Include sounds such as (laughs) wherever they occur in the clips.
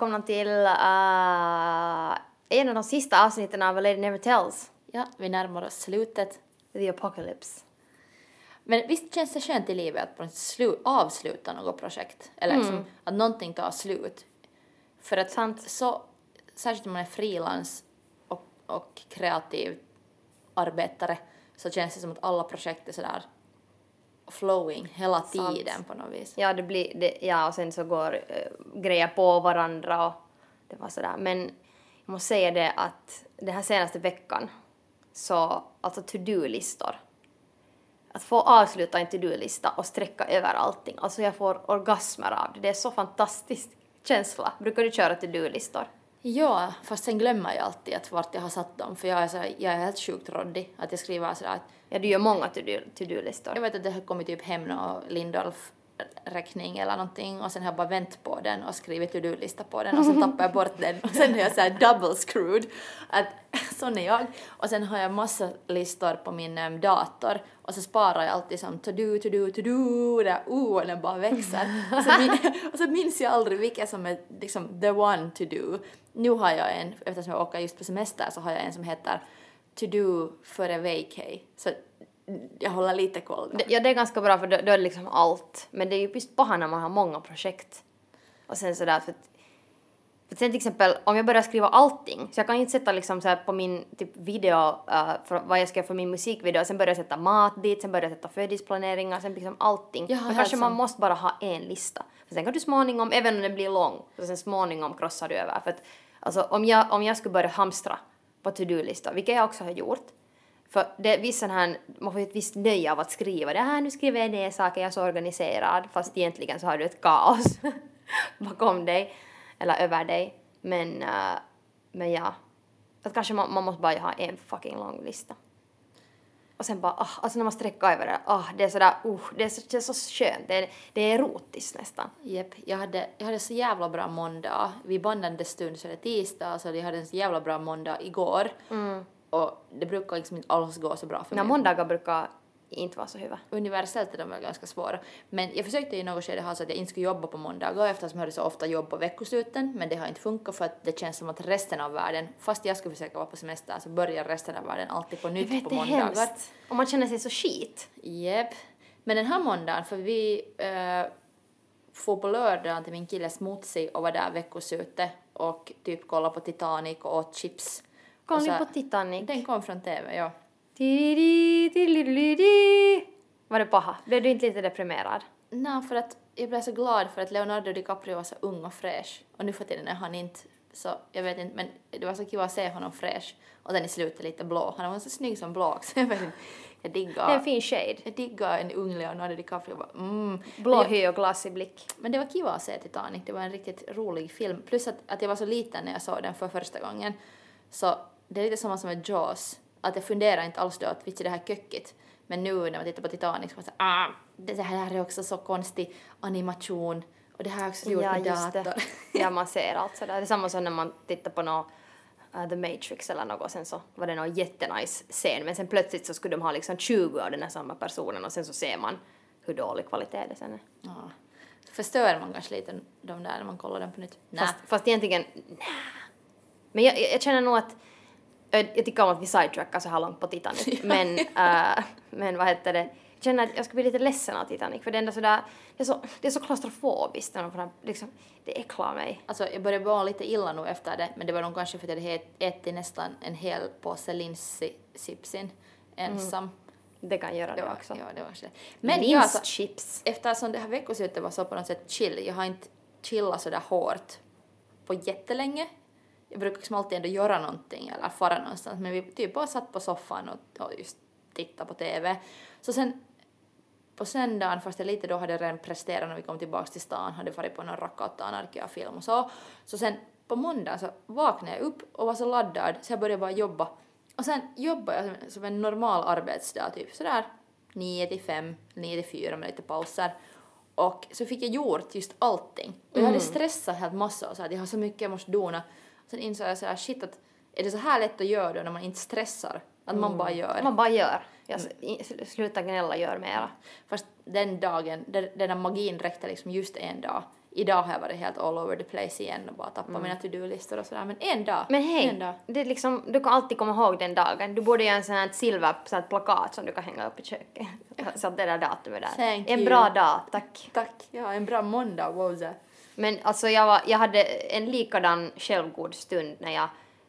Välkomna till uh, en av de sista avsnitten av Lady Never Tells, Ja, vi närmar oss slutet. The Apocalypse. Men visst känns det skönt i livet att på slu- avsluta något projekt? Eller liksom att någonting tar slut. För att Sant. så, särskilt om man är frilans och, och kreativ arbetare så känns det som att alla projekt är sådär flowing hela Sant. tiden på något vis. Ja, det blir, det, ja, och sen så går uh, grejer på varandra och det var sådär. Men jag måste säga det att den här senaste veckan så, alltså to-do-listor. Att få avsluta en to-do-lista och sträcka över allting. Alltså jag får orgasmer av det. Det är så fantastisk känsla. Brukar du köra to-do-listor? Ja, fast sen glömmer jag alltid att vart jag har satt dem för jag är, så, jag är helt sjukt råddig. Att jag skriver sådär att Ja, du gör många to-do- to-do-listor. Jag vet att det har kommit typ hem någon Lindolf-räkning eller någonting och sen har jag bara vänt på den och skrivit to-do-lista på den och sen tappar jag bort den och sen är jag såhär double screwed. Att (laughs) sån är jag. Och sen har jag massa listor på min um, dator och så sparar jag alltid som to-do, to-do, to-do, där o den bara växer. och, så min, (laughs) och så minns jag aldrig vilka som är liksom the one to do. Nu har jag en, eftersom jag åker just på semester så har jag en som heter to do före vacay. Så jag håller lite koll. Det- Ja, det är ganska bra för då, då är det liksom allt. Men det är ju visst paha när man har många projekt. Och sen sådär för att, för sen till exempel om jag börjar skriva allting, så jag kan inte sätta liksom så på min typ video, uh, för vad jag ska göra för min musikvideo, sen börjar jag sätta mat dit, sen börjar jag sätta födelsedagsplaneringar, sen liksom allting. Har Men kanske man måste bara ha en lista. För sen kan du småningom, även om den blir lång, så sen småningom krossar du över. För att alltså om jag, om jag skulle börja hamstra på to-do-listor, vilket jag också har gjort, för det är vissa här, man får ju ett visst nöje av att skriva det här, nu skriver jag ner saker, jag är så organiserad, fast egentligen så har du ett kaos (laughs) bakom dig, eller över dig. Men, äh, men ja, att kanske man, man måste bara ha en fucking lång lista. Och sen bara, ah, alltså när man sträcker över det, ah, det är sådär, uh, det är så, det är så skönt, det är, det är erotiskt nästan. Japp, jag hade, jag hade så jävla bra måndag. Vi bandade stund så det är tisdag så jag hade en så jävla bra måndag igår. Och det brukar liksom inte alls gå så bra för När mig. måndagar brukar inte vara så hyvä. Universellt är de väl ganska svåra. Men jag försökte i något skede ha så att jag inte skulle jobba på måndagar eftersom jag hade så ofta jobb på veckosluten. Men det har inte funkat för att det känns som att resten av världen, fast jag skulle försöka vara på semester, så börjar resten av världen alltid på nytt vet, på det är måndagar. hemskt. Och man känner sig så skit. Jep. Men den här måndagen, för vi uh, får på lördagen till min kille Smutsig och var där veckoslutet och typ kollade på Titanic och åt chips. Kolla Och så- ni på Titanic? Den kom från TV, ja. Var det paha? Blev du inte lite deprimerad? Nej, för att jag blev så glad för att Leonardo DiCaprio var så ung och fräsch. Och nu för tiden är han inte så, jag vet inte, men det var så kul att se honom fräsch. Och den i slutet lite blå. Han var så snygg som blå också. (laughs) Jag vet inte, jag Det är en diggar, fin shade. jag diggar en ung Leonardo DiCaprio. Bara, mm. Blå hy och glassig blick. Men det var kiva att se Titanic, det var en riktigt rolig film. Plus att, att jag var så liten när jag såg den för första gången. Så det är lite samma som med Jaws. Att jag funderar inte alls då att vitsi det här är kökigt. Men nu när man tittar på Titanic så man säger ah, det här är också så konstig animation. Och det här är också gjort Ja, med dator. det. (laughs) Ja, man ser allt sådär. Det är samma som när man tittar på något uh, The Matrix eller något, sen så var det någon jättenice scen, men sen plötsligt så skulle de ha liksom 20 av den här samma personen och sen så ser man hur dålig kvalitet det sen är. Ja. Förstör man kanske lite de där när man kollar den på nytt? Fast, fast egentligen, nä. Men jag, jag känner nog att, jag, jag tycker om att vi sidetrackar så här långt på Titanic, men, uh, men vad heter det, jag känner att jag skulle bli lite ledsen av Titanic, för det är ändå sådär, det är så, det är så klaustrofobiskt, när man får, liksom, det äcklar mig. Alltså jag började vara lite illa nu efter det, men det var nog kanske för att jag hade ät- ätit nästan en hel påse linssipsin ensam. Det kan göra det, Det var, också. ja, det var så. Men ja, alltså, Linschips. eftersom det här veckoslutet var så på något sätt chill, jag har inte chillat sådär hårt på jättelänge. Jag brukar liksom alltid ändå göra någonting eller fara någonstans, men vi typ bara satt på soffan och, och just tittade på TV. Så sen på söndagen, fast jag lite då hade redan presterat när vi kom tillbaks till stan, hade varit på någon Rakkautta Anarkia-film och så. Så sen på måndagen så vaknade jag upp och var så laddad så jag började bara jobba. Och sen jobbade jag som, en normal arbetsdag, typ sådär 9 till 5, 9 till 4 med lite pauser. Och så fick jag gjort just allting. Och jag hade stressat helt massa och så att jag har så mycket jag måste dona. Sen insåg jag sådär shit att är det så här lätt att göra då när man inte stressar? Att man bara gör. Man bara gör. Jag, i- sluta gnälla, gör mera. Fast den dagen, den, den där magin räckte liksom just en dag. idag har jag varit helt all over the place igen och bara tappat mina to-do-listor och sådär. Men en dag, Men en hej, dag. det är liksom, du kan alltid komma ihåg den dagen. Du borde göra en sån här silver sån här plakat som du kan hänga upp i köket. (laughs) Så att det där datumet där. Thank en you. bra dag, tack. Tack, ja en bra måndag, wowza. Men alltså jag, var, jag hade en likadan självgod stund när jag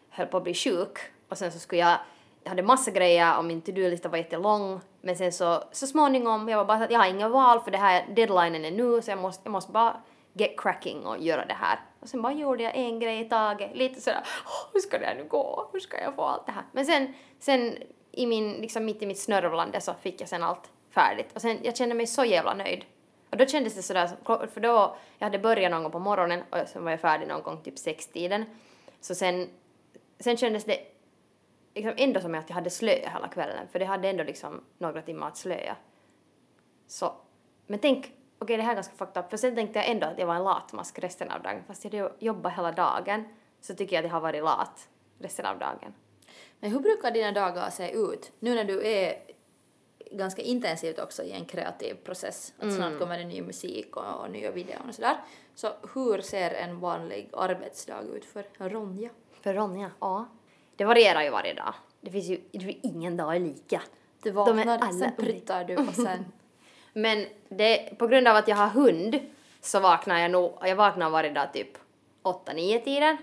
höll på att bli sjuk och sen så skulle jag, jag hade massa grejer och min to-do-lista var jättelång men sen så, så småningom, jag var bara att jag har ingen val för det här deadlinen är nu så jag måste, jag måste bara get cracking och göra det här. Och sen bara gjorde jag en grej i taget, lite sådär hur ska det här nu gå, hur ska jag få allt det här? Men sen, sen i min, liksom mitt i mitt snörvlande så fick jag sen allt färdigt och sen jag kände mig så jävla nöjd. Och då kändes det sådär, för då, jag hade börjat någon gång på morgonen och sen var jag färdig någon gång typ sextiden. Så sen, sen kändes det liksom ändå som att jag hade slöja hela kvällen, för det hade ändå liksom några timmar att slöa. Så, men tänk, okej det här är ganska fucked up, för sen tänkte jag ändå att jag var en latmask resten av dagen, fast jag hade jobbat hela dagen så tycker jag att jag har varit lat resten av dagen. Men hur brukar dina dagar se ut? Nu när du är ganska intensivt också i en kreativ process, att snart kommer det ny musik och, och nya videor och sådär. Så hur ser en vanlig arbetsdag ut för Ronja? För Ronja, ja. Det varierar ju varje dag. Det finns ju, det ingen dag är lika. Du är vaknar, alla sen olika. pruttar du och sen... (laughs) Men det, på grund av att jag har hund så vaknar jag nog, jag vaknar varje dag typ 8-9 tiden.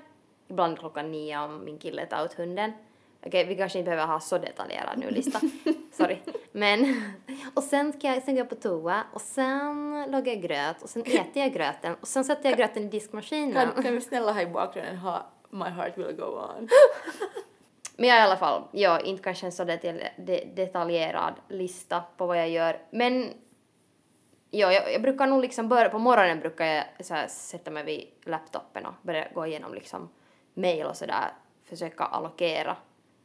Ibland klockan 9 om min kille tar ut hunden. Okej, vi kanske inte behöver ha så detaljerad nu lista. (laughs) Sorry. Men, (laughs) och sen ska jag, sen går jag på toa och sen lagar jag gröt och sen äter jag gröten och sen sätter jag gröten i diskmaskinen. Kan, kan vi snälla ha i bakgrunden ha My heart will go on? (laughs) Men jag i alla fall, ja, inte kanske en så detalj, de, detaljerad lista på vad jag gör. Men ja, jag, jag brukar nog liksom börja, på morgonen brukar jag så här, sätta mig vid laptopen och börja gå igenom liksom mail och sådär, försöka allokera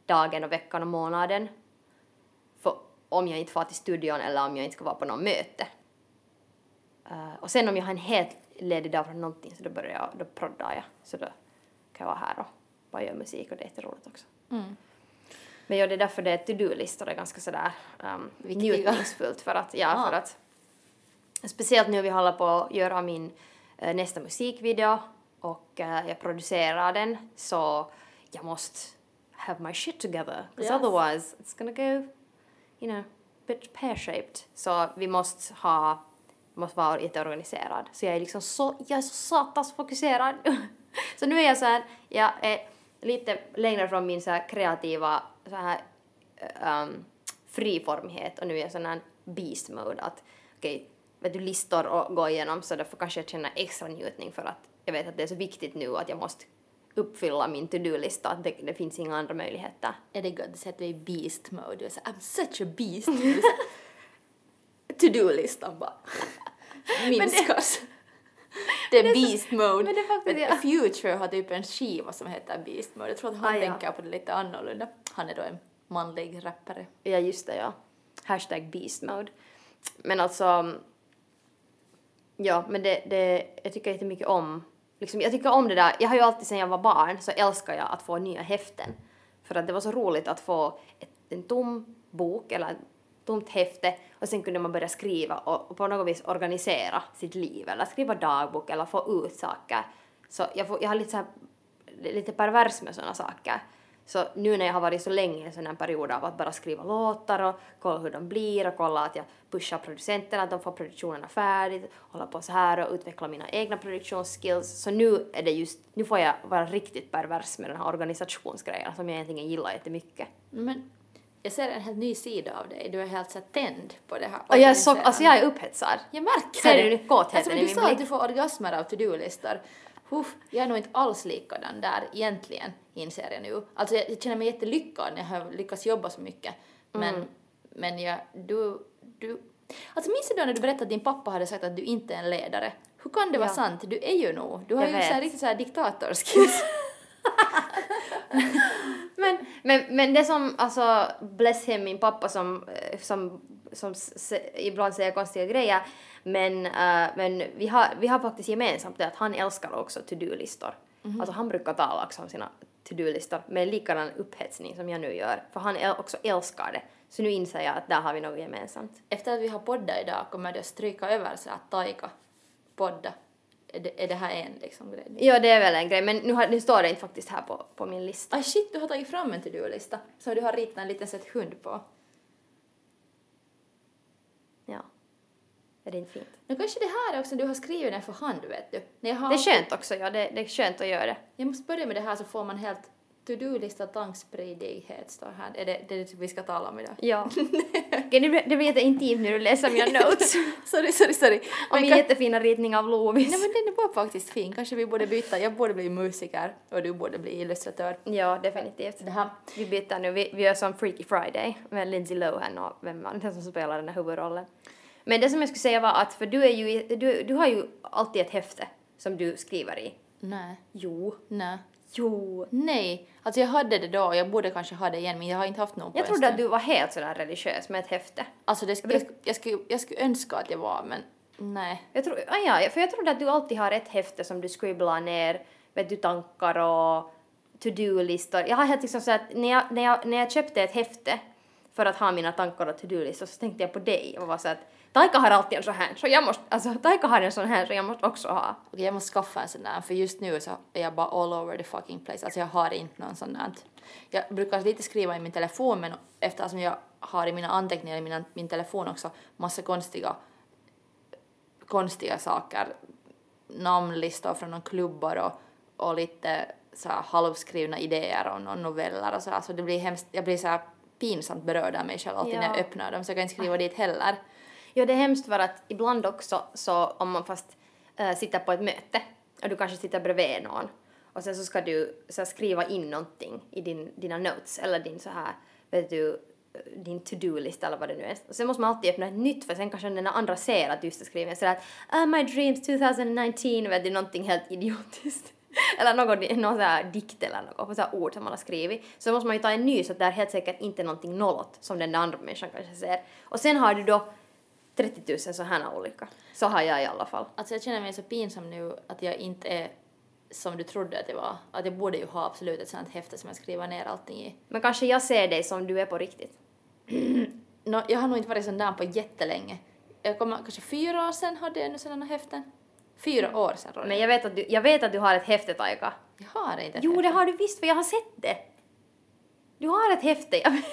dagen och veckan och månaden. Om jag inte får till studion eller om jag inte ska vara på något möte. Eh, och sen om jag har en helt ledig dag från någonting så då börjar jag, då proddar jag. Så då kan jag vara här och bara göra musik och det är jätteroligt också. Mm. Men ja, det är därför det är to-do-listor är ganska sådär um, Viktiga. njutningsfullt för att, ja, Ah. för att speciellt nu vi håller på att göra min eh, nästa musikvideo och eh, jag producerar den så jag måste have my shit together because Yes. otherwise it's gonna go you know bit pear-shaped. Så vi måste ha måste vara jätteorganiserad. Så jag är liksom så jag är så satans fokuserad. (laughs) Så nu är jag så här jag är lite längre från min så här kreativa så här eh, um, friformighet. Och nu är jag sån här beast mode att okej, vet du, listor och gå igenom så därför kanske jag känner extra njutning för att jag vet att det är så viktigt nu att jag måste uppfylla min to-do-lista, att det, det finns inga andra möjligheter. Är det gott? Du sätter dig i beast mode. Du är så, I'm such a beast. Du (laughs) är To-do-listan bara (laughs) minskas. Det är beast mode. men det är faktiskt- Men Future har typ en skiva som heter beast mode. Jag tror att han Ah, ja. tänker på det lite annorlunda. Han är då en manlig rappare. Ja, just det, ja. Hashtag beast mode. Men alltså, ja, men det, det, jag tycker jättemycket om, liksom, jag tycker om det där, jag har ju alltid sedan jag var barn så älskar jag att få nya häften. För att det var så roligt att få ett, en tom bok eller ett tomt häfte och sen kunde man börja skriva och, och på något vis organisera sitt liv eller skriva dagbok eller få ut saker. Så jag, får, jag har lite så här, lite pervers med sådana saker. Så nu när jag har varit så länge i en sån här period av att bara skriva låtar och kolla hur de blir och kolla att jag pushar producenterna, att de får produktionerna färdigt, hålla på så här och utveckla mina egna produktionsskills. Så nu är det just, nu får jag vara riktigt pervers med den här organisationsgrejen som jag egentligen gillar jättemycket. Men jag ser en helt ny sida av dig. Du är helt så tänd på det här. Och jag är så, alltså jag är upphetsad. Jag märker Ser det. du nu kåtheten alltså, i Du min sa blick? att du får orgasmer av to-do-listor. Uff, jag är nog inte alls likadan där egentligen, inser jag nu. Alltså jag, jag känner mig jättelyckad när jag har lyckats jobba så mycket. Men, Mm. men jag, du, du... Alltså minns du då när du berättade att din pappa hade sagt att du inte är en ledare? Hur kan det vara Ja. sant? Du är ju nog. Du har Jag ju så här, vet. riktigt så här diktatorskills. (laughs) (laughs) Men, men, men det som, alltså, bless him, min pappa som, eh, som, som se, ibland säger konstiga grejer, men, eh, men vi, har, vi har faktiskt gemensamt det att han älskar också to-do-listor. Alltså han brukar tala också om sina to-do-listor med likadan upphetsning som jag nu gör, för han också älskar det. Så nu inser jag att där har vi något gemensamt. Efter att vi har poddat idag kommer det att stryka över så att Taika podda är det, är det här en liksom grej? Ja, det är väl en grej, men nu, har, nu står det inte faktiskt här på, på min lista. Aj shit, du har tagit fram en to-do-lista som du har ritat en liten sett hund på. Ja. Är det inte fint? Nu kanske det här är också du har skrivit den för hand vet du. När jag har Det är alltid- skönt också, ja. Det, det är skönt att göra det. Jag måste börja med det här så får man helt to-do-lista tankspridighet står här. Är det det, det vi ska tala om idag? Ja. (laughs) Okej, det, blir, det blir jätteintimt när du läser mina (laughs) notes. sorry, sorry, sorry. Och min kan- jättefina ritning av Lovis. Nej men den var faktiskt fin. Kanske vi borde byta. Jag borde bli musiker och du borde bli illustratör. Ja, definitivt. Det här. Vi byter nu. Vi, vi gör som Freaky Friday med Lindsay Lohan och vem det som spelar den här huvudrollen. Men det som jag skulle säga var att, för du är ju, du, du har ju alltid ett häfte som du skriver i. Nej. Jo. Nej. Jo. Nej. Alltså jag hade det då och jag borde kanske ha det igen men jag har inte haft någon på Jag trodde att du var helt sådär religiös med ett häfte. Alltså det, jag, jag, skulle, jag skulle önska att jag var men nej. Jag tror, ah, ja, för jag trodde att du alltid har ett häfte som du skribblar ner, vet du, tankar och to-do-listor. Jag har helt liksom så att när jag, när, jag, när jag köpte ett häfte för att ha mina tankar och to-do-listor så tänkte jag på dig och var så att Taika har alltid en sån här, så jag måste, alltså Taika har en sån här så jag måste också ha. Okej, jag måste skaffa en sån där för just nu så är jag bara all over the fucking place. Alltså jag har inte någon sån där. Jag brukar lite skriva i min telefon men eftersom jag har i mina anteckningar i mina, min telefon också massa konstiga konstiga saker, namnlistor från någon klubbar och, och lite så här halvskrivna idéer och någon noveller och så här. Så det blir hemskt, jag blir så här pinsamt berörd av mig själv alltid när Ja. jag öppnar dem så jag kan inte skriva dit heller. Ja, det är hemskt för att ibland också så om man fast äh, sitter på ett möte och du kanske sitter bredvid någon och sen så ska du så här, skriva in någonting i din, dina notes eller din så här, vet du, din to-do-lista eller vad det nu är. Och sen måste man alltid öppna ett nytt för sen kanske den andra ser att du just har skrivit sådär att uh, my dreams 2019, vet du, någonting helt idiotiskt. Eller någon, någon här dikt eller något, så här ord som man har skrivit. Så måste man ju ta en ny så att det är helt säkert inte någonting nollot som den andra människan kanske ser. Och sen har du då 30 000 sådana olika. Så har jag i alla fall. Alltså jag känner mig så pinsam nu att jag inte är som du trodde att jag var. Att jag borde ju ha absolut ett sånt häfte som jag skriver ner allting i. Men kanske jag ser dig som du är på riktigt. (clears throat) Nå, jag har nog inte varit sån där på jättelänge. Jag kommer, kanske fyra år sedan hade jag nu sådana häften. Fyra år sedan Ronja. Men jag vet att du, jag vet att du har ett häfte, Taika. Jag har inte ett Jo, det häfte. har du visst, för jag har sett det. Du har ett häfte. (laughs) Jag vet,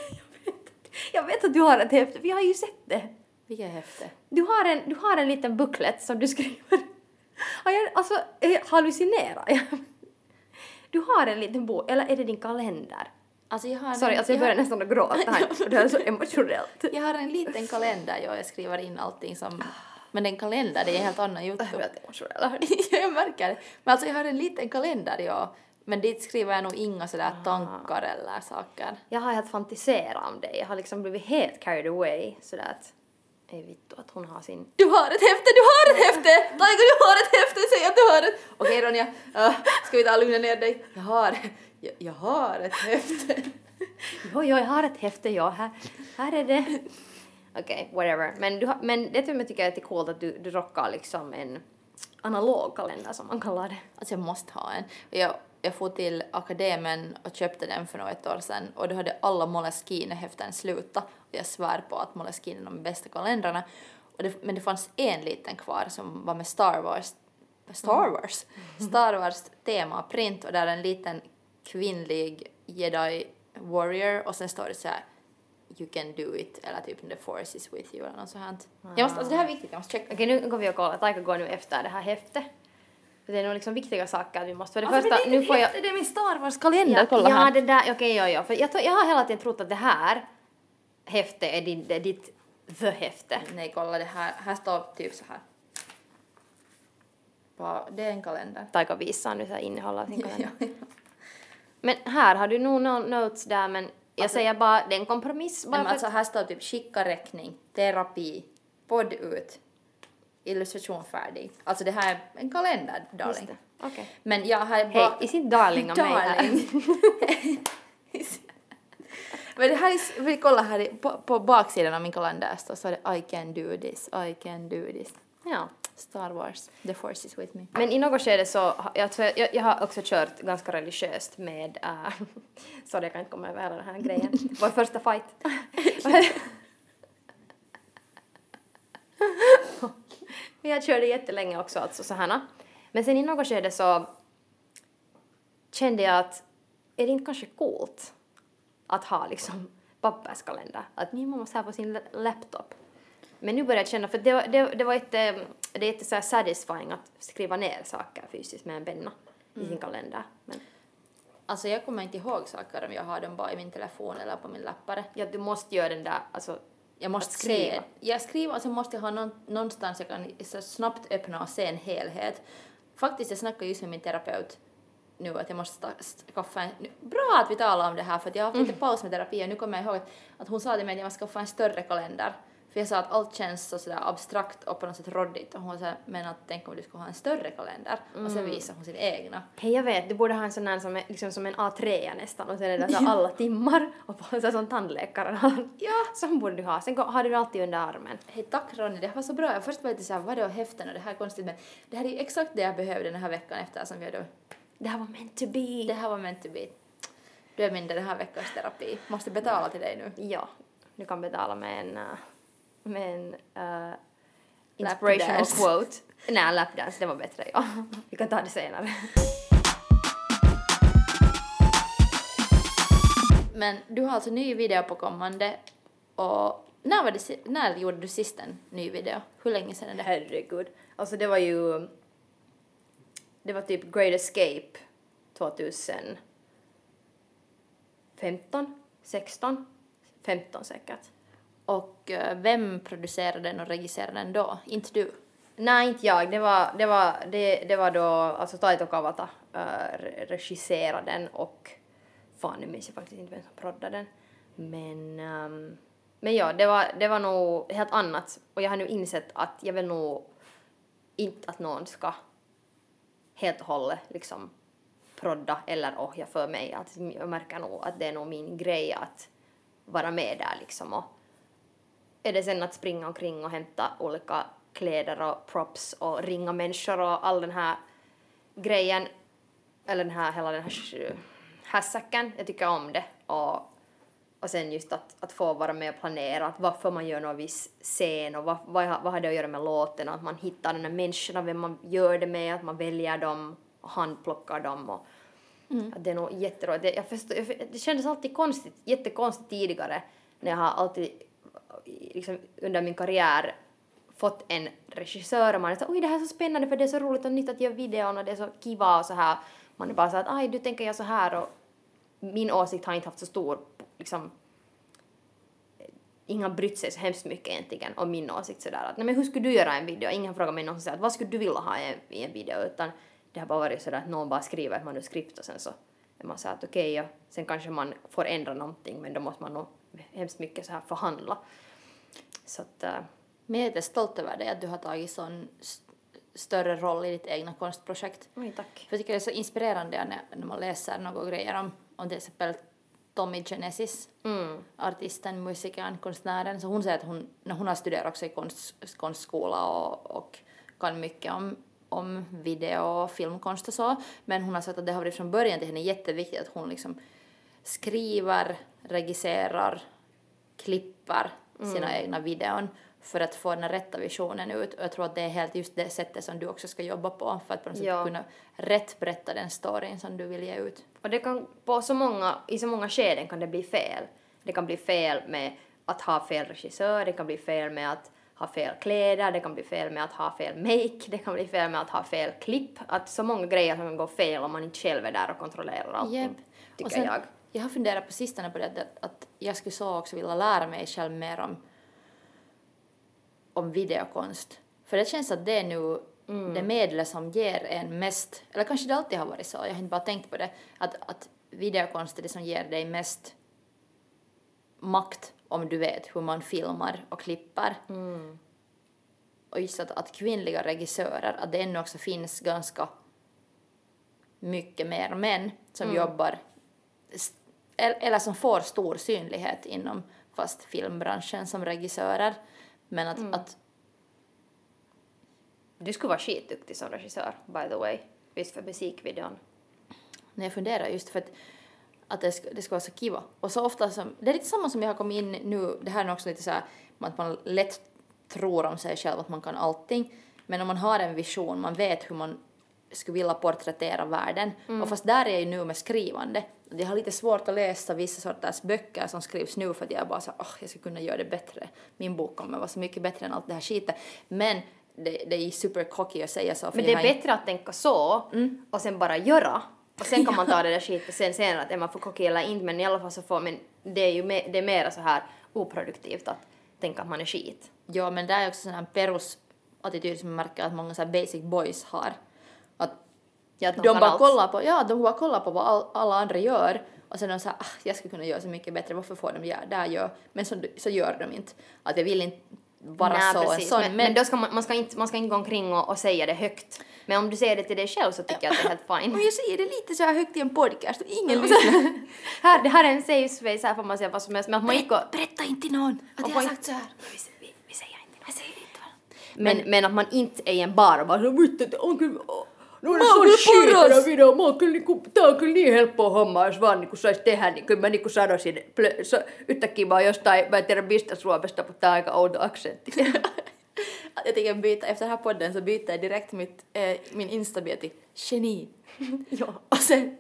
jag vet, jag vet att du har ett häfte, för jag har ju sett det. Vilket häfte? Du har en, du har en liten booklet som du skriver. (laughs) Har jag, alltså, hallucinerar (laughs) jag? Du har en liten bok, eller är det din kalender? Alltså jag har Sorry, en, alltså jag börjar nästan att gråta här. Det är så emotionellt. jag har en liten kalender, ja, jag skriver in allting som... Men en kalender, det är en helt annan Jag jotto. blir helt emotionell. Ja, jag märker det. Men alltså jag har en liten kalender, ja. Men dit skriver jag nog inga sådär Ah. tankar eller saker. Jag har helt fantiserat om dig. Jag har liksom blivit helt carried away. Sådär att... Ej vittu, att hon har sin... Du har ett häfte, du har ett häfte! Taiko, du har ett häfte, säg att du har ett! Okej Ronja, uh, ska vi ta och lugna ner dig? Jag har, jag, jag har ett häfte. Jo, jo, jag har ett häfte, ja. Här, här är det. Okej, whatever. Men, du men det jag tycker är lite coolt att du, du rockar liksom en analog kalender som man kallar det. Alltså jag måste ha en. Jag, jag får till akademen och köpte den för något år sedan och då hade alla Moleskine-häften slutat och jag svär på att Moleskine är de bästa kalendrarna. Och det, men det fanns en liten kvar som var med Star Wars Star Wars? Star Wars tema print och där är en liten kvinnlig jedi warrior och sen står det så här You can do it eller typ the force is with you eller något sånt. här. Jag måste, alltså det här är viktigt, jag måste checka. Okej, nu går vi och kollar. Taika går nu efter det här häftet. För det är nog liksom viktiga saker vi måste... För det Alltså, första, det nu får jag... häfte, det är min Star Wars-kalender, Ja, kolla ja, här. det där, okej, ja, ja. För jag, jag har hela tiden trott att det här häftet är din, det är ditt the-häfte. Nej, kolla det här. Här står typ så här. Det är en kalender. Taika visar nu så här innehåll av (laughs) sin kalender. Ja, Men här har du nog någon notes där, men jag Alltså- säger bara, det är en kompromiss. Bara Men alltså här står typ skicka räkning, terapi, podd ut, illustration färdig. Alltså det här är en kalender, darling. Okej. Men jag har Hej, bara... is it darling om mig här? (laughs) Men det här är, vi kollar här på, på baksidan av min kalender så står det I can do this, I can do this. Ja. Star Wars, the force is with me. Men i något skede så, har- jag, jag, jag har också kört ganska religiöst med, uh, (laughs) sorry jag kan inte komma över den här grejen, (laughs) vår första fight. Men jag körde jättelänge också alltså sådana Men sen i något skede så kände jag att är det inte kanske coolt att ha liksom papperskalender? Att min mamma så här på sin laptop. Men nu börjar jag känna, för det var, det, det var ett, det är inte så här satisfying att skriva ner saker fysiskt med en penna i sin kalender. Men Alltså jag kommer inte ihåg saker om jag har dem bara i min telefon eller på min lappare. ja, du måste göra den där, alltså Jag måste skriva. se. Jag skriver och så måste jag ha någon, någonstans jag kan så snabbt öppna och se en helhet. Faktiskt, jag snackade just med min terapeut nu att jag måste skaffa en... Bra att vi talar om det här för att jag har haft lite paus med terapi och nu kommer jag ihåg att, att hon sa till mig att jag måste skaffa en större kalender. För jag sa att allt känns så sådär abstrakt och på något sätt råddigt och hon sa men att tänk om du skulle ha en större kalender och sen visade hon sin egna. Hej jag vet, du borde ha en sån här som är liksom som en A3 nästan och sen är det så (laughs) alla timmar och på så här som tandläkaren har. Ja. Sån borde du ha. Sen har du det alltid under armen. Hej tack Ronny, det här var så bra. Jag först var lite såhär, vad är det häften och det här är konstigt men det här är ju exakt det jag behövde den här veckan efter som vi hade Det här var meant to be. Det här var meant to be. Du är min den här veckans terapi. Måste betala till dig nu. Ja, du kan betala med en, uh, med en uh, inspirational quote. (laughs) Nej, lapdance, det var bättre, ja. (laughs) Vi kan ta det senare. Men du har alltså ny video på kommande och när, var det, när gjorde du sist en ny video? Hur länge sedan är det? Herregud. Alltså det var ju... Det var typ Great Escape 2015, 16, 15 säkert. Och eh, vem producerade den och regisserade den då? Inte du? Nej, inte jag. Det var, det var, det, det var då, alltså Taito Kawata uh, regisserade den och fan nu minns jag faktiskt inte vem som proddade den. Men, um, men ja, det var, det var nog helt annat och jag har nu insett att jag vill nog inte att någon ska helt och hållet liksom prodda eller ohja för mig. Att jag märker nog att det är nog min grej att vara med där liksom och är det sen att springa omkring och hämta olika kläder och props och ringa människor och all den här grejen, eller den här, hela den här hässäcken, jag tycker om det. Och, och sen just att, att få vara med och planera, att varför man gör någon viss scen och vad, vad, vad har det att göra med låten, och att man hittar de här människorna, vem man gör det med, att man väljer dem och handplockar dem och att det är nog jätteroligt. Det, jag förstår, jag, det kändes alltid konstigt, jättekonstigt tidigare när jag har alltid liksom, under min karriär fått en regissör och man är så oj det här är så spännande för det är så roligt och nytt att göra videon och det är så kiva och så här. Man är bara så att aj du tänker jag så här och min åsikt har inte haft så stor liksom ingen har brytt sig så hemskt mycket egentligen om min åsikt sådär att nej men hur skulle du göra en video? Ingen har frågat mig någonsin att vad skulle du vilja ha i en, i en video utan det har bara varit sådär att någon bara skriver ett manuskript och sen så är man såhär att okej ja, sen kanske man får ändra någonting men då måste man nog hemskt mycket så här förhandla. Så att äh, Men jag är lite stolt över dig att du har tagit sån st- större roll i ditt egna konstprojekt. oj tack. För jag tycker det är så inspirerande när, när man läser några grejer om, om till exempel Tommy Genesis, Mm. artisten, musikern, konstnären. Så hon säger att hon, när hon har studerat också i konst, konstskola och, och kan mycket om, om video och filmkonst och så. Men hon har sagt att det har varit från början till henne jätteviktigt att hon liksom skriver, regisserar, klipper sina egna videon för att få den rätta visionen ut. Och jag tror att det är helt just det sättet som du också ska jobba på för att på något sätt Ja. kunna rätt berätta den storyn som du vill ge ut. Och det kan på så många, i så många skeden kan det bli fel. Det kan bli fel med att ha fel regissör, det kan bli fel med att ha fel kläder, det kan bli fel med att ha fel make, det kan bli fel med att ha fel klipp. Att så många grejer som kan gå fel om man inte själv är där och kontrollerar allting, Japp. tycker Och sen, jag. Jag har funderat på sistone på det att, jag skulle så också vilja lära mig själv mer om, om videokonst. För det känns att det är nu det medlet som ger en mest, eller kanske det alltid har varit så, jag har inte bara tänkt på det, att, att videokonst är det som ger dig mest makt om du vet hur man filmar och klipper. Och just att, att kvinnliga regissörer, att det ännu också finns ganska mycket mer män som jobbar st- el- eller som får stor synlighet inom fast filmbranschen som regissörer. Men att, att Du skulle vara skitduktig som regissör, by the way. Visst för musikvideon. när jag funderar just för att, att det, ska, det ska vara så kiva. Och så ofta som, det är lite samma som jag har kommit in nu, det här är också lite så här, att man lätt tror om sig själv att man kan allting. Men om man har en vision, man vet hur man skulle vilja porträttera världen. Mm. Och fast där är jag ju nu med skrivande. Jag har lite svårt att läsa vissa sorters böcker som skrivs nu för att jag bara så åh, jag skulle kunna göra det bättre. Min bok kommer vara så mycket bättre än allt det här skitet. Men det, det är super cocky att säga så. För Men det är bättre att tänka så och sen bara göra. Och sen kan man ta det där skiten sen senare att är man för cocky eller inte men i alla fall så får men det är ju me, det är mera så här oproduktivt att tänka att man är skit. Ja, men det är också sån här perus-attityd som jag märker att många så basic boys har. Ja, att de, kan bara allt. kollar på, ja, de bara kollar på vad all, alla andra gör och sen de så här, ah, jag skulle kunna göra så mycket bättre, varför får de göra det här gör? Men så, så gör de inte. Att jag vill inte vara Nej, så en precis. sån. men, men då ska man, man, ska inte, man ska inte gå omkring och, och säga det högt. Men om du säger det till dig själv så tycker jag att det är helt fine. Men jag säger det lite så här högt i en podcast och ingen lyssnar. (laughs) här, det här är en safe space, här får man säga vad som helst. Men att man inte går, Berätta inte till någon att jag har sagt så här. vi, vi, säger inte Jag säger inte väl. men, men att man inte är i en bar och bara så "Vittu, det on kyllä No Mä se on oon paras!" video, mä oon kyllä niinku, tää on kyllä niin helppoa hommaa, jos vaan niinku sais tehdä, niin kyllä mä niinku sanoisin, plö, so, yhtäkkiä mä oon jostain, mä en tiedä mistä Suomesta, mutta tää on aika outo aksentti. Jag tänker byta, efter den här podden så byter jag direkt mitt, eh, min instabild till geni. (laughs) ja. Och sen,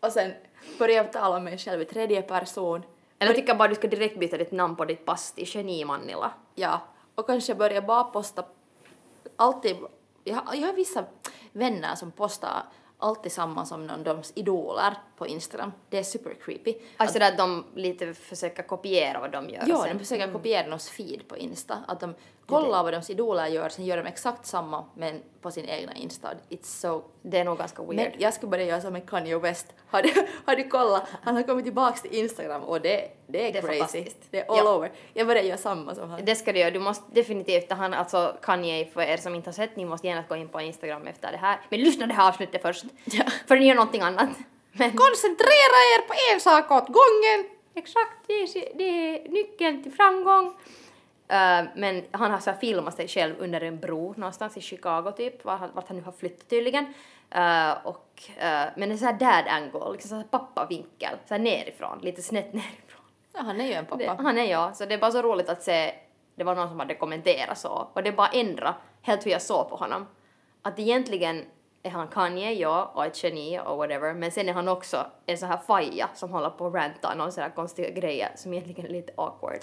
och sen börjar jag tala om mig själv i tredje person. Eller tycker bara du ska direkt byta ditt namn på ditt pass till Geni Mannila. Ja, och kanske börja bara posta alltid, jag, har- jag har vissa vänner som postar alltid samma som någon deras idoler på Instagram. Det är super creepy. Alltså där att de lite försöker kopiera vad de gör. Ja, sen- de försöker kopiera någons feed på Insta. Att de kollar vad deras idoler gör, sen gör de exakt samma men på sin egna Insta. It's so... Det är nog ganska weird. Men jag skulle börja göra som med Kanye West. Har du, har du kollat? Han har kommit tillbaks till Instagram och det, det är Det är crazy. Det är all Ja. over. Jag börjar göra samma som han. Det ska du göra. Du måste definitivt, han, alltså Kanye, för er som inte har sett, ni måste gärna gå in på Instagram efter det här. Men lyssna det här avsnittet först. Ja. För ni gör någonting annat. Men Koncentrera er på en sak åt gången! exakt, det är, det är nyckeln till framgång. Uh, men han har så filmat sig själv under en bro någonstans i Chicago typ, vart han, vart han nu har flyttat tydligen. Uh, och, uh, men en sån här dad angle, liksom så här pappavinkel, så här nerifrån, lite snett (laughs) nerifrån. Ja, han är ju en pappa. Det, han är ja, så det är bara så roligt att se, det var någon som hade kommenterat så, och det bara ändra helt hur jag såg på honom. Att egentligen är han Kanye, ja, och ett geni och whatever, men sen är han också en sån här faja som håller på och rantar någon sån här konstiga grejer som egentligen är lite awkward.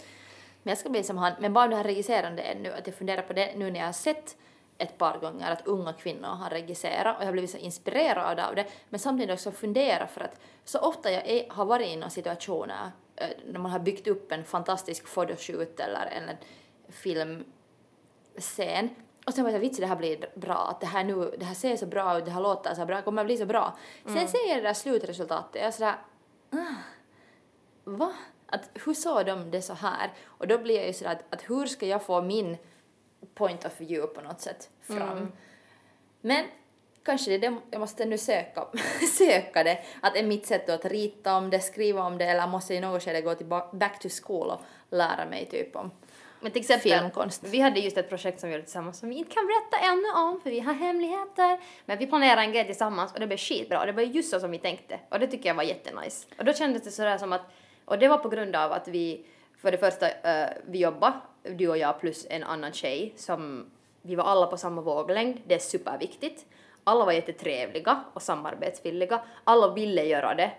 Men jag ska bli som han, men bara det här regisserande ännu, att jag funderar på det nu när jag har sett ett par gånger att unga kvinnor har regisserat och jag har blivit så inspirerad av det, men samtidigt också fundera för att så ofta jag är, har varit i några situationer eh, när man har byggt upp en fantastisk photoshoot eller en filmscen och sen var jag vits det här blir bra, att det här nu, det här ser så bra ut, det här låter så bra, kommer bli så bra. Sen ser jag det där slutresultatet, jag är sådär, ah, va? Att hur såg de det så här? Och då blir jag ju sådär att, att hur ska jag få min point of view på något sätt fram? Men kanske det jag måste nu söka, (laughs) söka det. Att är mitt sätt att rita om det, skriva om det eller måste i något skede gå till back to school och lära mig typ om Men till exempel, Filmkonst. vi hade just ett projekt som vi gjorde tillsammans som vi inte kan berätta ännu om för vi har hemligheter. Men vi planerade en grej tillsammans och det blev skitbra det var just så som vi tänkte och det tycker jag var jättenice. Och då kändes det sådär som att, och det var på grund av att vi, för det första, eh, vi jobbade, du och jag plus en annan tjej som, vi var alla på samma våglängd, det är superviktigt. Alla var jättetrevliga och samarbetsvilliga, alla ville göra det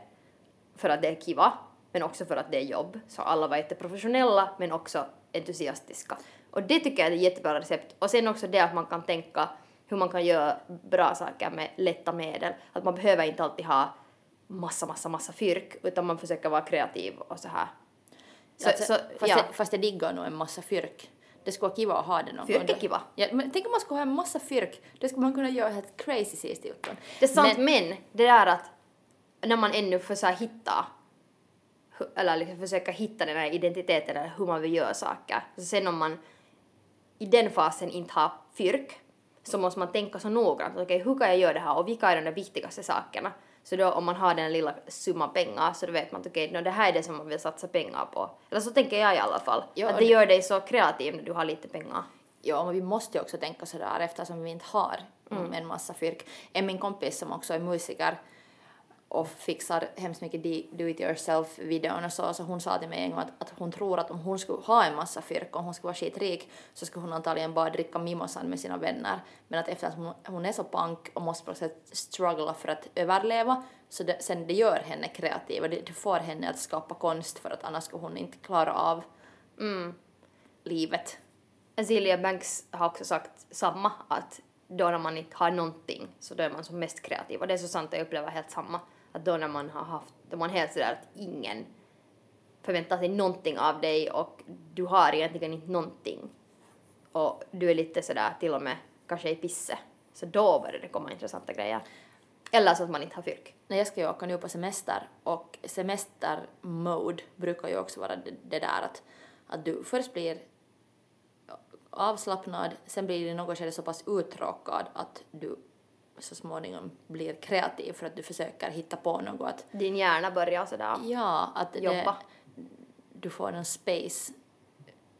för att det är kiva, men också för att det är jobb. Så alla var jätteprofessionella, men också entusiastiska. Och det tycker jag är ett jättebra recept. Och sen också det att man kan tänka hur man kan göra bra saker med lätta medel. Att man behöver inte alltid ha massa, massa, massa fyrk, utan man försöker vara kreativ och så här. Så, Alltså, så, fast, ja. jag, fast jag diggar nog en massa fyrk. Det skulle vara kiva att ha det någon Fyrk gång. är då. kiva. Ja, men tänk om man skulle ha en massa fyrk, då skulle man kunna göra helt crazy sist utan. Det är sant, men, det där att när man ännu försöker hitta eller liksom försöka hitta den här identiteten eller hur man vill göra saker. Så sen om man i den fasen inte har fyrk så måste man tänka så noggrant, okej hur kan jag göra det här och vilka är de viktigaste sakerna? Så då om man har den lilla summan pengar så då vet man att okej, nå det här är det som man vill satsa pengar på. Eller så tänker jag i alla fall. Ja, att det- gör dig så kreativ när du har lite pengar. Ja, men vi måste ju också tänka sådär eftersom vi inte har Mm. en massa fyrk. En min kompis som också är musiker och fixar hemskt mycket do it yourself videon och så, så hon sa till mig en gång att, att hon tror att om hon skulle ha en massa fyrk, om hon skulle vara skitrik, så skulle hon antagligen bara dricka mimosan med sina vänner. Men att efter att hon, hon är så pank och måste på något sätt struggla för att överleva, så det, sen det gör henne kreativ och det, det får henne att skapa konst för att annars skulle hon inte klara av livet. Azealia Banks har också sagt samma, att då när man inte har någonting så då är man som mest kreativ. Och det är så sant, jag upplever helt samma. Att då när man har haft, då man är helt sådär att ingen förväntar sig någonting av dig och du har egentligen inte någonting. Och du är lite sådär till och med kanske i pisse. Så då börjar det komma intressanta grejer. Eller så att man inte har fyrk. Nej, jag ska ju åka nu på semester och semestermode brukar ju också vara det, där att, att du först blir avslappnad, sen blir det i något skede så pass uttråkad att du så småningom blir kreativ för att du försöker hitta på något. Din hjärna börjar sådär ja, att jobba. Det, du får en space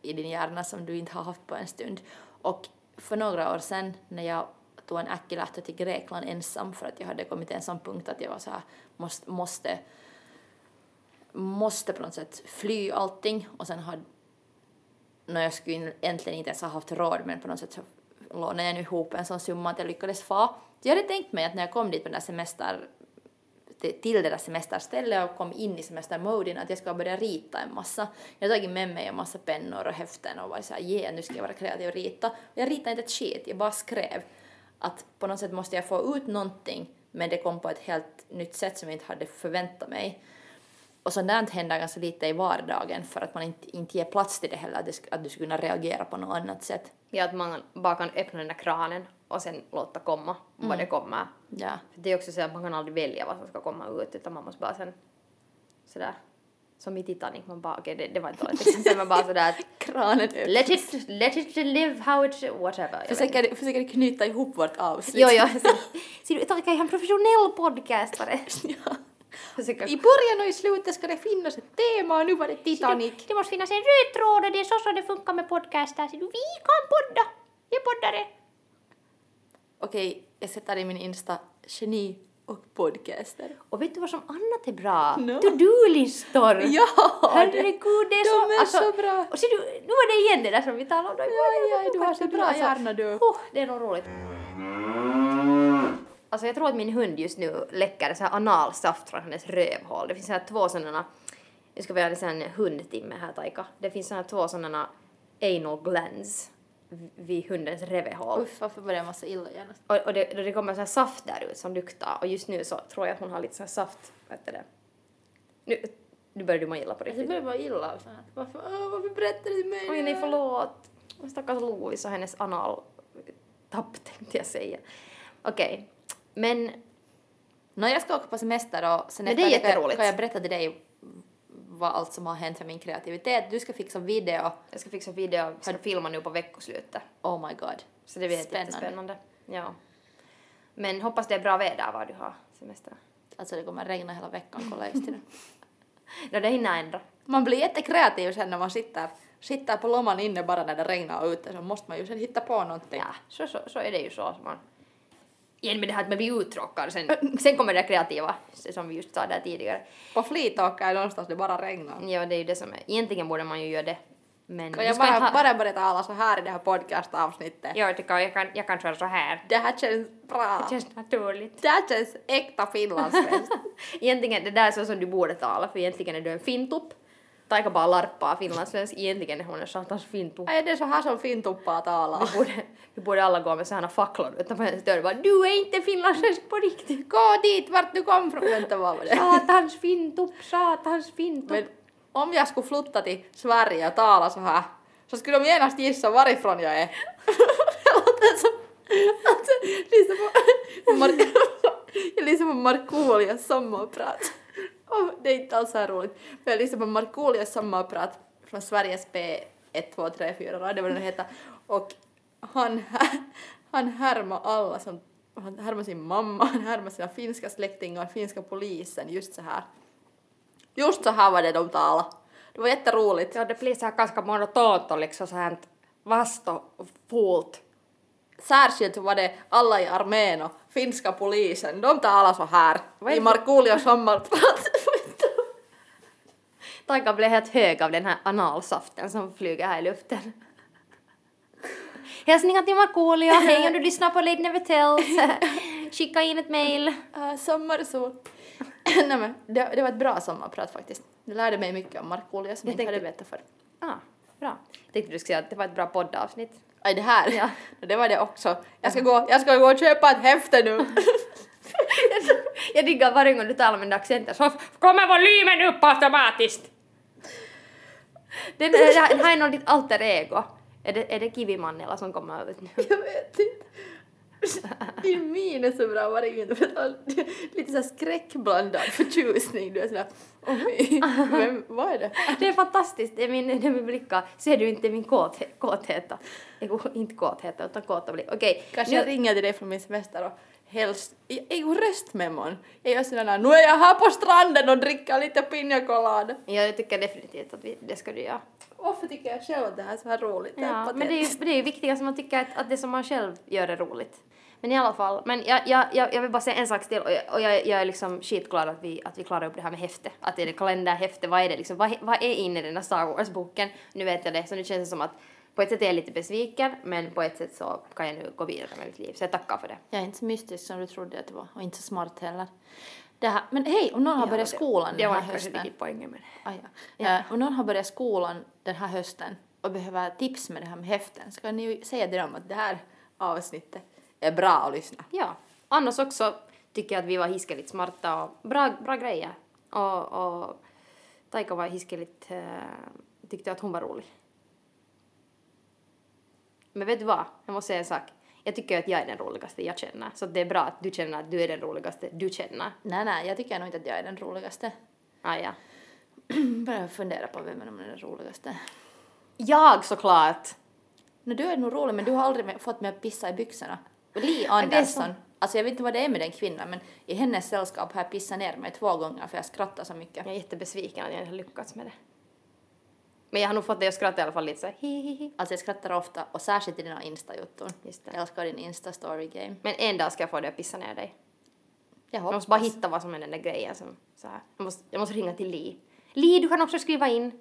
i din hjärna som du inte har haft på en stund. Och för några år sedan när jag tog en äckelärta till Grekland ensam för att jag hade kommit till en sån punkt att jag var så här, måste, måste, måste på något sätt fly allting och sen hade när jag skulle egentligen inte ens ha haft råd men på något sätt så lånade jag nu ihop en sån summa att jag lyckades få. Så jag hade tänkt mig att när jag kom dit på den där semester till det där semesterstället och kom in i semestermoden att jag ska börja rita en massa. Jag har tagit med mig en massa pennor och häften och var såhär, yeah, nu ska jag vara kreativ och rita. Och jag ritade inte ett skit, jag bara skrev att på något sätt måste jag få ut någonting men det kom på ett helt nytt sätt som jag inte hade förväntat mig. Och där händer ganska lite i vardagen för att man inte, inte ger plats till det heller, att, det, att du skulle kunna reagera på något annat sätt. Ja, att man bara kan öppna den där kranen och sen låta komma vad det kommer. Ja. För det är också så att man kan aldrig välja vad som ska komma ut utan man måste bara sen sådär som i Titanic, man bara okej det, det var inte dåligt (laughs) exempel, man bara sådär att Kranen öppnas. let it, let it live how it, whatever. Försöker, försöker knyta ihop vårt avsnitt. Jo, jo. Ser du, Tarka är en professionell podcastare. ja. I början och i slutet ska det finnas ett tema och nu var det Titanic. Det måste finnas en röd tråd och det är så som det funkar med podcaster. Så vi kan podda! Vi poddare! Okej, jag sätter i min Insta geni och podcaster. Och vet du vad som annat är bra? No. To-do-listor! Ja! Herregud, det är de så... alltså, är så bra. Och ser du, nu var det igen det där som vi talade om. Ja, ja, du har så bra Alltså, hjärna du. Oh, det är nog roligt. Alltså jag tror att min hund just nu läcker så här analsaft från hennes rövhål. Det finns så här två sådana, nu ska vi ha en hundtimme här Taika. Det finns så här två sådana anal glands vid hundens rövhål. Uff, varför börjar jag massa illa genast? Och, och det, det kommer så här saft där ut som luktar och just nu så tror jag att hon har lite så här saft, du det. Nu, nu börjar du må illa på Alltså, jag riktigt. börjar bara illa av sånt. Varför, åh, varför berättar du till mig? Oj nej förlåt. Stackars Lovis och hennes analtapp tänkte jag säga. Okej, men Nå, jag ska åka på semester och sen Men det är efter kan jätteroligt. kan jag berätta till dig vad allt som har hänt för min kreativitet. Du ska fixa video. jag ska fixa video, ska filma nu på veckoslutet. Oh my god. Så det blir Spännande. jättespännande. Ja. Men hoppas det är bra väder var du har semester. Alltså det kommer regna hela veckan, kolla just det. (laughs) Ja, det hinner ändra. Man blir jättekreativ sen när man sitter, sitter på lomman inne bara när det regnar ute så måste man ju sen hitta på någonting. Ja, så, så, så är det ju så. Man... Igen med det här att man blir uttråkad, sen, (laughs) sen kommer det kreativa, som vi just sa där tidigare. På Flytåker någonstans det bara regnar. Ja, det är ju det som är. Egentligen borde man ju göra det. Men Kan jag bara, ha... bara börja tala så här i det här podcastavsnittet? Ja, jag tycker jag kan, jag kan köra så här. Det här känns bra. Det känns naturligt. Det här känns äkta finlandssvenskt. (laughs) egentligen, det där är så som du borde tala, för egentligen är du en fintupp. Taika bara larppaa finlandssvensk, egentligen är hon en satans fintupp. är det så här som fintuppaa talar? Vi borde, vi borde alla gå med sådana facklor utanför hennes dörr bara du är inte finlandssvensk på riktigt. Gå dit vart du kom från. Vänta vad var det? Satans fintupp, satans fintupp. Men om jag skulle flytta till Sverige och tala så här så skulle de genast gissa varifrån jag är. låter som... Alltså, liksom på, Mar- jag lyssnar på Markoolias sommarprat. Oh, det är inte alls så här roligt. Men jag lyssnar på Markoolias sommarprat från Sveriges P1, 2, 3, 4 radio, vad det nu heter. Och han, han härmar alla som han härmar sin mamma, han härmar sina finska släktingar, finska polisen, just så här. Just så här var det de talade. Det var jätteroligt. Ja, det blir så här ganska monotont och liksom så här vast och fult. Särskilt var det alla i armén och finska polisen, de talar så här i det- Markoolios sommarprat. Taika blev helt hög av den här analsaften som flyger här i luften. Hälsningar till Markoolio, hej om du lyssnar på Lady Never Tells. Skicka in ett mail. uh, sommarsol. Nej men, det, det var ett bra sommarprat faktiskt. Det lärde mig mycket om Markoolio som jag inte hade tänkte- vetat för. Ah, bra. Jag tänkte du skulle säga att det var ett bra poddavsnitt. Aj, det här, Ja. (laughs) det var det också. Jag ska, gå, jag ska gå och köpa ett häfte nu. (laughs) Jag diggar varje gång du talar med den accenten så kommer volymen upp automatiskt. Den, det här är nog ditt alter ego. Är det, är det Kiviman eller som kommer ut nu? (laughs) jag vet inte. Din min är så bra varje gång. Du Lite såhär skräckblandad förtjusning. Du är sådär, oj, vem, vad är det? Det är fantastiskt, det är min, det är min blickar. Ser du inte min kåthet? kåtheta? Inte kåtheta utan kåta blick. Okej, Kanske nu- jag ringer till dig från min semester och helst, jag går röstmemon. Jag gör sådär, nu är jag här på stranden och dricker lite piña colada. Jag tycker definitivt att vi, det ska du göra. Varför tycker jag själv att det här är så här roligt? Det Ja, men det är ju det är ju viktigast att man tycker att, att det som man själv gör är roligt. Men i alla fall, men jag, jag, jag, jag vill bara säga en sak till och jag, och jag, jag är liksom skitglad att vi, att vi klarar upp det här med häfte. Att det är det kalenderhäfte, vad är det liksom, vad, vad är inne i den där Star Wars-boken? Nu vet jag det, så nu känns det som att på ett sätt är jag lite besviken, men på ett sätt så kan jag nu gå vidare med mitt liv, så jag tackar för det. Jag är inte så mystisk som du trodde att det var och inte så smart heller. Det här, men hej, om någon har börjat skolan det den var här kanske hösten. riktigt poängen med det. Ah, ja. Eh, om någon har börjat skolan den här hösten och behöver tips med det här med häften så kan ni ju säga till dem att det här avsnittet är bra att lyssna. Ja, annars också tycker jag att vi var hiskeligt smarta och bra, bra grejer. Och, och Taika var hiskeligt, uh, tyckte att hon var rolig. Men vet du vad? Jag måste säga en sak. Jag tycker att jag är den roligaste jag känner. Så det är bra att du känner att du är den roligaste du känner. Nej, nej, jag tycker nog inte att jag är den roligaste. Ah, ja. (clears throat) Bara fundera på vem är den roligaste. Jag såklart! No, du är nog rolig men du har aldrig fått mig att pissa i byxorna. Li. Andersson, alltså jag vet inte vad det är med den kvinnan men i hennes sällskap har jag pissat ner mig två gånger för jag skrattar så mycket. Jag är jättebesviken att jag inte har lyckats med det. Men jag har nog fått dig att skratta i alla fall lite så hi. Alltså jag skrattar ofta och särskilt i dina det. Jag älskar din Insta-story-game. Men en dag ska jag få dig att pissa ner dig. Jag Jag hoppas. måste bara hitta vad som är den där grejen som så här. Jag måste, jag måste ringa till Li. Li, du kan också skriva in.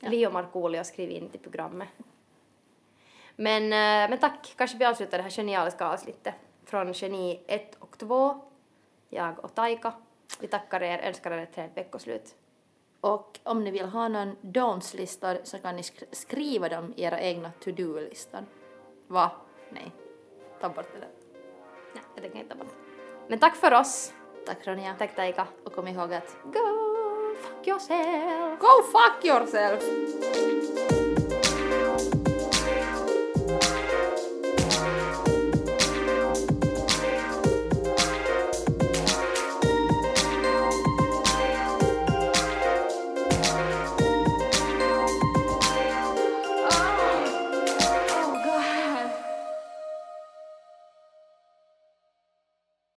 Li och Markoolio skriv in till programmet. Men, eh, men tack, kanske vi avslutar det här genialiska avsnittet från Geni 1 och 2. Jag och Taika. Vi tackar er, önskar er ett trevligt veckoslut. Och om ni vill ha någon don'ts-listor så kan ni sk- skriva dem i era egna to-do-listor. Va? Nej. Ta bort det där. Nej, jag tänker inte bort. Men tack för oss. Tack Ronja. Tack Taika. Och kom ihåg att Go fuck yourself. Go fuck yourself!